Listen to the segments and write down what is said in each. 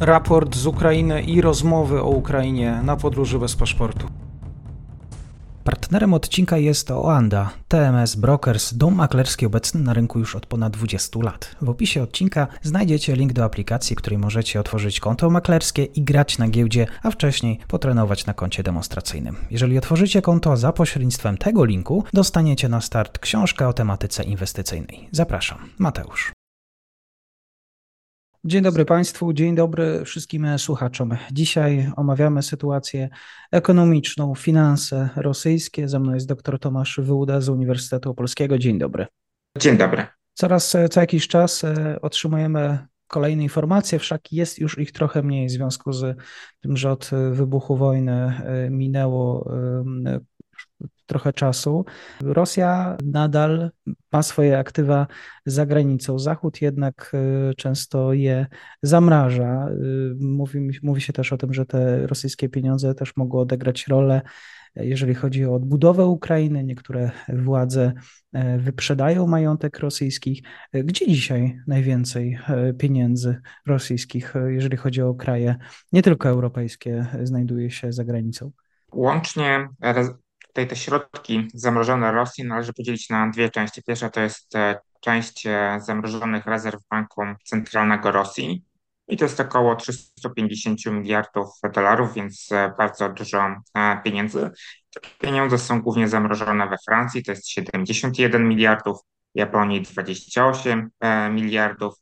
raport z Ukrainy i rozmowy o Ukrainie na podróży bez paszportu. Partnerem odcinka jest Oanda, TMS Brokers, dom maklerski obecny na rynku już od ponad 20 lat. W opisie odcinka znajdziecie link do aplikacji, której możecie otworzyć konto maklerskie i grać na giełdzie, a wcześniej potrenować na koncie demonstracyjnym. Jeżeli otworzycie konto za pośrednictwem tego linku, dostaniecie na start książkę o tematyce inwestycyjnej. Zapraszam, Mateusz. Dzień dobry Państwu, dzień dobry wszystkim słuchaczom. Dzisiaj omawiamy sytuację ekonomiczną, finanse rosyjskie. Ze mną jest dr Tomasz Wyłuda z Uniwersytetu Polskiego. Dzień dobry. Dzień dobry. Coraz co jakiś czas e, otrzymujemy kolejne informacje, wszak jest już ich trochę mniej w związku z tym, że od wybuchu wojny e, minęło trochę czasu. Rosja nadal ma swoje aktywa za granicą. Zachód jednak y, często je zamraża. Y, mówi, mówi się też o tym, że te rosyjskie pieniądze też mogły odegrać rolę jeżeli chodzi o odbudowę Ukrainy, niektóre władze e, wyprzedają majątek rosyjskich. Gdzie dzisiaj najwięcej pieniędzy rosyjskich, jeżeli chodzi o kraje nie tylko europejskie, znajduje się za granicą? Łącznie Tutaj te środki zamrożone Rosji należy podzielić na dwie części. Pierwsza to jest e, część e, zamrożonych rezerw Banku Centralnego Rosji i to jest około 350 miliardów dolarów, więc e, bardzo dużo pieniędzy. Te pieniądze są głównie zamrożone we Francji, to jest 71 miliardów, Japonii 28 miliardów,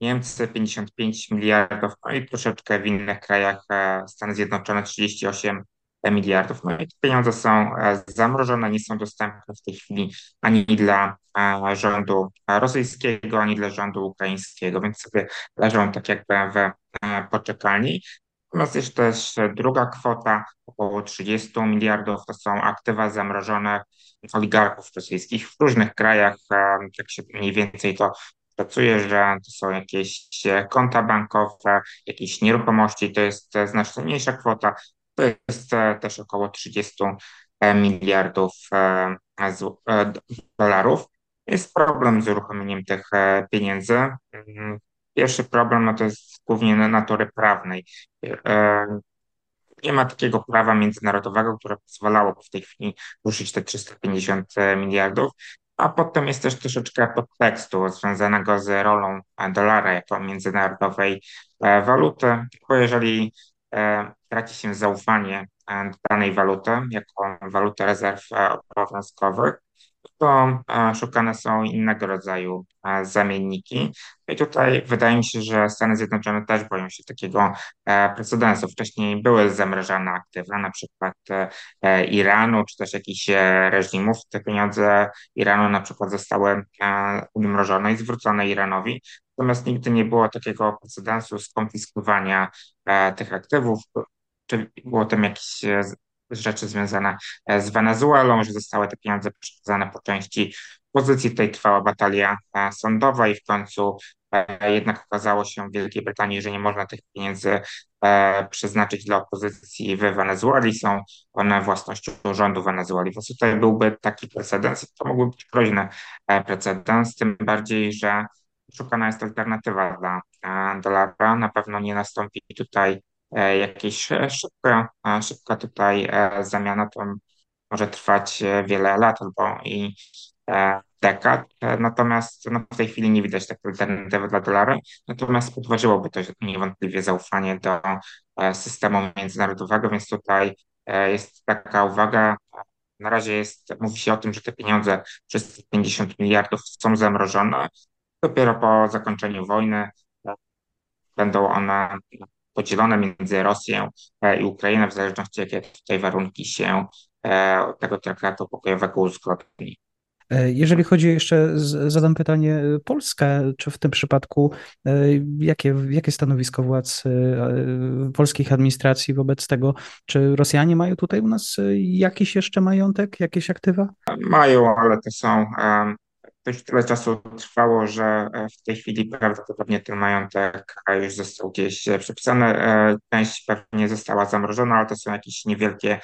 Niemcy 55 miliardów, no i troszeczkę w innych krajach Stany Zjednoczone 38 miliardów. No i te pieniądze są e, zamrożone, nie są dostępne w tej chwili ani dla e, rządu rosyjskiego, ani dla rządu ukraińskiego, więc sobie leżą tak jakby w e, poczekalni. Natomiast jest też druga kwota, około 30 miliardów, to są aktywa zamrożone oligarchów rosyjskich w różnych krajach, jak się mniej więcej to szacuje, że to są jakieś konta bankowe, jakieś nieruchomości, to jest znacznie mniejsza kwota, to jest e, też około 30 e, miliardów e, dolarów. Jest problem z uruchomieniem tych pieniędzy. Mm, pierwszy problem no to jest głównie natury prawnej. Nie ma takiego prawa międzynarodowego, które pozwalałoby w tej chwili ruszyć te 350 miliardów. A potem jest też troszeczkę podtekstu związanego z rolą dolara jako międzynarodowej waluty, bo jeżeli traci się zaufanie e, do danej waluty jako waluty rezerw e, obowiązkowych, to e, szukane są innego rodzaju zamienniki. I tutaj wydaje mi się, że Stany Zjednoczone też boją się takiego precedensu. Wcześniej były zamrażane aktywa, na przykład Iranu, czy też jakichś reżimów. Te pieniądze Iranu na przykład zostały umrożone i zwrócone Iranowi. Natomiast nigdy nie było takiego precedensu skonfiskowania tych aktywów, czy było tam jakieś e, rzeczy związane e, z Wenezuelą, że zostały te pieniądze przekazane po części pozycji. Tutaj trwała batalia e, sądowa i w końcu jednak okazało się w Wielkiej Brytanii, że nie można tych pieniędzy przeznaczyć dla opozycji w Wenezueli. Są one własnością rządu Wenezueli. Więc tutaj byłby taki precedens. To mógłby być groźny precedens, tym bardziej, że szukana jest alternatywa dla dolara. Na pewno nie nastąpi tutaj E, jakieś szybka, szybka tutaj e, zamiana to może trwać e, wiele lat albo i dekad. Natomiast no, w tej chwili nie widać takiej alternatywy dla dolara. Natomiast podważyłoby to niewątpliwie zaufanie do systemu międzynarodowego, więc tutaj jest taka uwaga. Na razie jest, mówi się o tym, że te pieniądze, przez 50 miliardów są zamrożone. Dopiero po zakończeniu wojny będą one podzielone między Rosją e, i Ukrainą, w zależności jakie tutaj warunki się e, tego traktatu pokojowego uzgodni. E, jeżeli chodzi jeszcze, zadam pytanie Polska, czy w tym przypadku jakie, jakie stanowisko władz polskich administracji wobec tego, czy Rosjanie mają tutaj u nas jakiś jeszcze majątek, jakieś aktywa? Mają, ale to są już tyle czasu trwało, że e, w tej chwili prawdopodobnie ten majątek już został gdzieś e, przepisany. E, część pewnie została zamrożona, ale to są jakieś niewielkie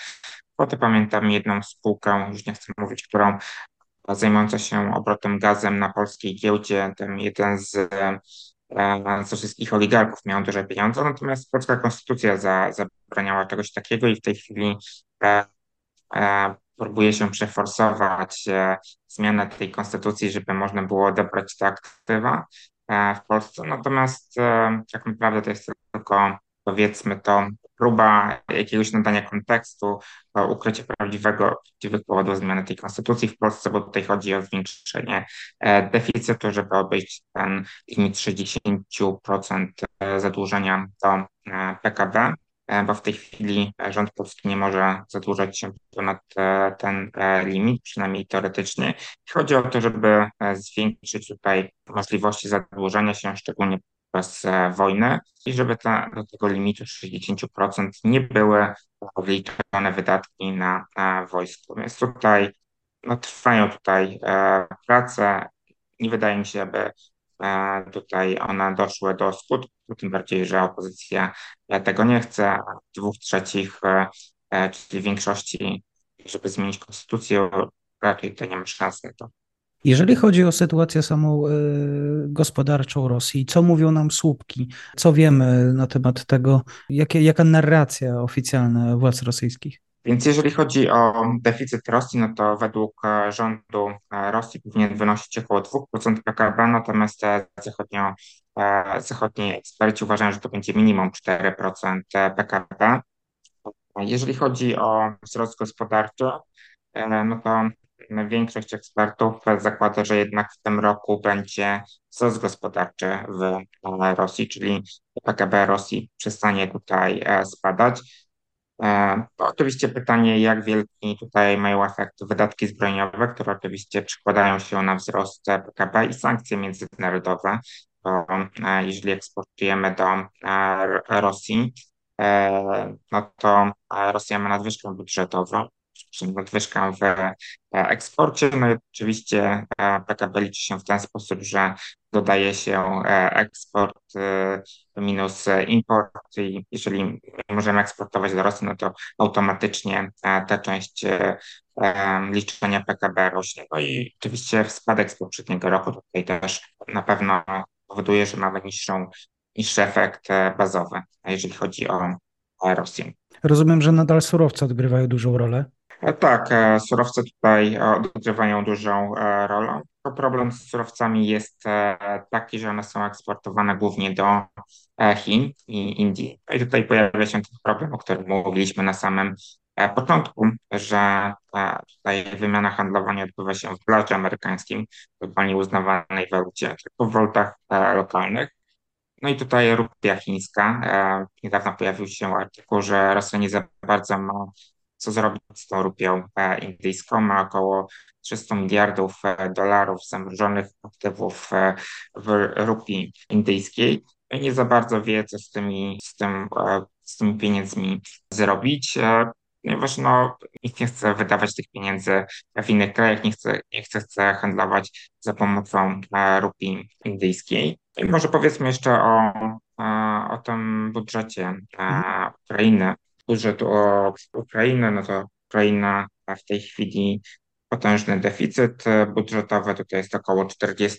kwoty. Pamiętam jedną spółkę, już nie chcę mówić, którą zajmująca się obrotem gazem na polskiej giełdzie. Ten jeden z ze wszystkich oligarchów miał duże pieniądze, natomiast polska konstytucja za, zabraniała czegoś takiego i w tej chwili próbuje się przeforsować zmianę tej konstytucji, żeby można było odebrać te aktywa w Polsce. Natomiast tak naprawdę to jest tylko powiedzmy to próba jakiegoś nadania kontekstu, ukrycia prawdziwego, prawdziwych powodów zmiany tej konstytucji w Polsce, bo tutaj chodzi o zwiększenie e, deficytu, żeby obejść ten limit 60% e, zadłużenia do e, PKB, bo w tej chwili rząd polski nie może zadłużać się ponad ten limit, przynajmniej teoretycznie. Chodzi o to, żeby zwiększyć tutaj możliwości zadłużenia się, szczególnie podczas wojny i żeby ta, do tego limitu 60% nie były wliczone wydatki na, na wojsko. Więc tutaj no, trwają tutaj e, prace. Nie wydaje mi się, aby e, tutaj one doszły do skutku, tym bardziej, że opozycja tego nie chce, a dwóch trzecich, e, e czyli większości, żeby zmienić konstytucję, raczej to nie ma szans na to. Jeżeli chodzi o sytuację samą e, gospodarczą Rosji, co mówią nam słupki? Co wiemy na temat tego? Jakie, jaka narracja oficjalna władz rosyjskich? Więc jeżeli chodzi o deficyt Rosji, no to według e, rządu e, Rosji powinien wynosić około 2% PKB, natomiast zachodnio, zachodni eksperci uważają, że to będzie minimum 4% PKB. Jeżeli chodzi o wzrost gospodarczy, no to większość ekspertów zakłada, że jednak w tym roku będzie wzrost gospodarczy w Rosji, czyli PKB Rosji przestanie tutaj e, spadać. E, oczywiście pytanie, jak wielki tutaj mają efekt wydatki zbrojeniowe, które oczywiście przekładają się na wzrost PKB i sankcje międzynarodowe, bo e, jeżeli eksportujemy do Rosji, no to Rosja ma nadwyżkę budżetową, nadwyżkę w e, eksporcie. No i oczywiście e, PKB liczy się w ten sposób, że dodaje się e, eksport minus import i jeżeli możemy eksportować do Rosji, no to automatycznie ta część liczenia PKB rośnie. No i oczywiście spadek z poprzedniego roku tutaj też na pewno powoduje, że mamy niższą, niższy efekt bazowy, jeżeli chodzi o Rosję. Rozumiem, że nadal surowce odgrywają dużą rolę. E, tak, e, surowce tutaj e, odgrywają dużą rolę. Problem z surowcami jest taki, że one są eksportowane głównie do Chin i Indii. I tutaj pojawia się ten problem, o którym mówiliśmy na samym początku, że tutaj wymiana handlowa nie odbywa się w dolarze amerykańskim, globalnie uznawanej walucie, tylko w walutach lokalnych. No i tutaj rupia chińska. Niedawno pojawił się artykuł, że Rosja nie za bardzo ma co zrobić z tą rupią e, indyjską. Ma około 300 miliardów e, dolarów zamrożonych aktywów e, w rupii indyjskiej i nie za bardzo wie, co z tymi, z tym, z tymi pieniędzmi zrobić ponieważ no, nikt nie chce wydawać tych pieniędzy w innych krajach, nie chce, nie chce, chce handlować za pomocą rupii indyjskiej. I może powiedzmy jeszcze o, o tym budżecie Ukrainy budżet o Ukrainę, no to Ukraina w tej chwili potężny deficyt budżetowy, tutaj jest około 40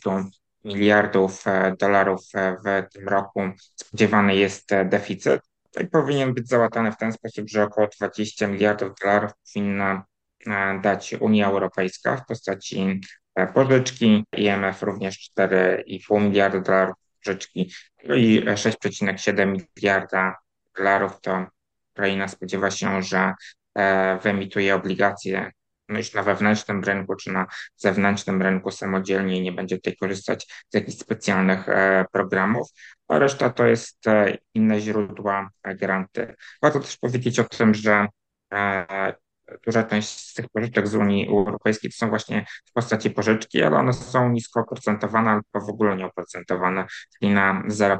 miliardów e, dolarów e, w tym roku. Spodziewany jest e, deficyt. I powinien być załatany w ten sposób, że około 20 miliardów dolarów powinna dać Unia Europejska w postaci pożyczki, IMF również 4,5 miliarda dolarów pożyczki. No i 6,7 miliarda dolarów to Ukraina spodziewa się, że e, wyemituje obligacje no już na wewnętrznym rynku czy na zewnętrznym rynku samodzielnie i nie będzie tutaj korzystać z jakichś specjalnych e, programów, a reszta to jest e, inne źródła granty. Warto też powiedzieć o tym, że duża część z tych pożyczek z Unii Europejskiej to są właśnie w postaci pożyczki, ale one są nisko oprocentowane albo w ogóle nie oprocentowane, czyli na 0%.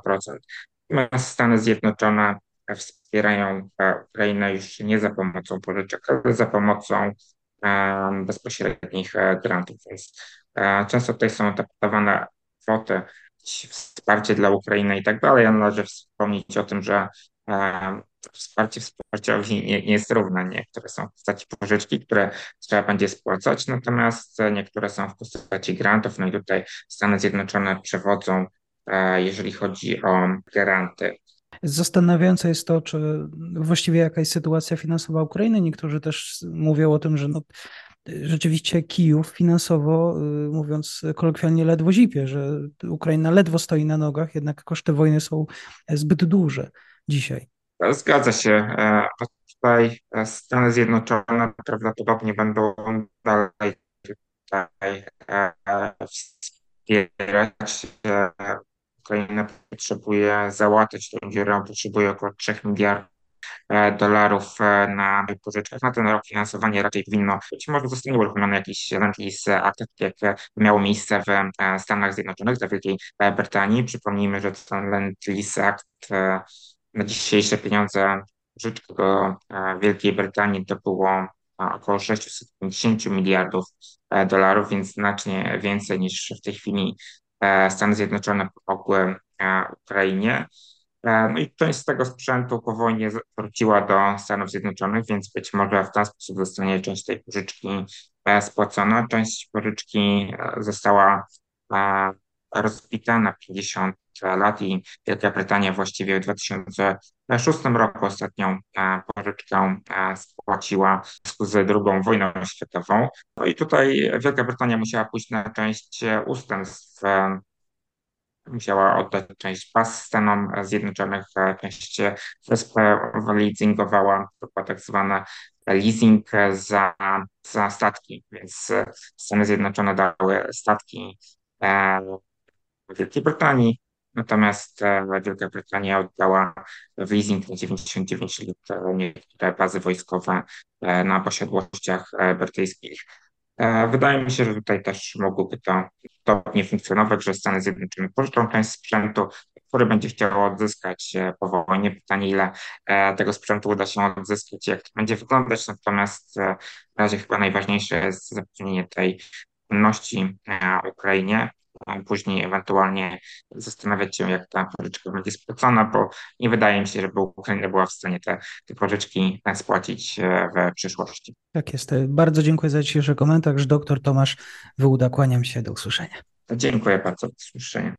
Natomiast Stany Zjednoczone wspierają Ukrainę już nie za pomocą pożyczek, ale za pomocą bezpośrednich e, grantów. Więc e, często tutaj są podawane kwoty, wsparcie dla Ukrainy i tak dalej, ale należy wspomnieć o tym, że wsparcie wsparciowi nie, nie jest równe. Niektóre są w postaci pożyczki, które trzeba będzie spłacać, natomiast niektóre są w postaci grantów. No i tutaj Stany Zjednoczone przewodzą jeżeli chodzi o granty. Zastanawiające jest to, czy właściwie jaka jest sytuacja finansowa Ukrainy. Niektórzy też mówią o tym, że no, rzeczywiście Kijów finansowo, y, mówiąc kolokwialnie, ledwo zipie, że Ukraina ledwo stoi na nogach, jednak koszty wojny są zbyt duże dzisiaj. Zgadza się. E, tutaj Stany Zjednoczone prawdopodobnie będą dalej tutaj e, wspierać Ukraina potrzebuje załatać tę dziurę, potrzebuje około 3 miliardów e, dolarów e, na pożyczkach. Na ten rok finansowanie raczej powinno, być może zostanie uruchomiony jakiś Act, tak jak miało miejsce w e, Stanach Zjednoczonych, dla Wielkiej Brytanii. Przypomnijmy, że ten Land-Lease Act na dzisiejsze pieniądze pożyczki do Wielkiej Brytanii to było około 650 miliardów dolarów, więc znacznie więcej niż w tej chwili Stany Zjednoczone pomogły e, Ukrainie. E, no i część z tego sprzętu po wojnie wróciła do Stanów Zjednoczonych, więc być może w ten sposób zostanie część tej pożyczki spłacona. Część pożyczki została rozbita na 50 lat i Wielka Brytania właściwie w 2006 roku ostatnią pożyczkę spłaciła w związku z II wojną światową. No i tutaj Wielka Brytania musiała pójść na część ustępstw musiała oddać część pas Stanom Zjednoczonych, część leasingowała, to była tak zwana leasing za, za statki, więc Stany Zjednoczone dały statki Wielkiej Brytanii, natomiast e, Wielka Brytania oddała w leasing na 99 lat niektóre bazy wojskowe e, na posiadłościach e, brytyjskich. Wydaje mi się, że tutaj też mogłoby to podobnie funkcjonować, że Stany Zjednoczone pożyczą część sprzętu, który będzie chciał odzyskać po wojnie. Pytanie, ile tego sprzętu uda się odzyskać, jak to będzie wyglądać. Natomiast w razie chyba najważniejsze jest zapewnienie tej płynności Ukrainie później ewentualnie zastanawiać się, jak ta pożyczka będzie spłacona, bo nie wydaje mi się, żeby Ukraina była w stanie te, te pożyczki spłacić e, w przyszłości. Tak jest. Bardzo dziękuję za dzisiejszy komentarz. Doktor Tomasz Wyłuda, kłaniam się. Do usłyszenia. Dziękuję bardzo. Do usłyszenia.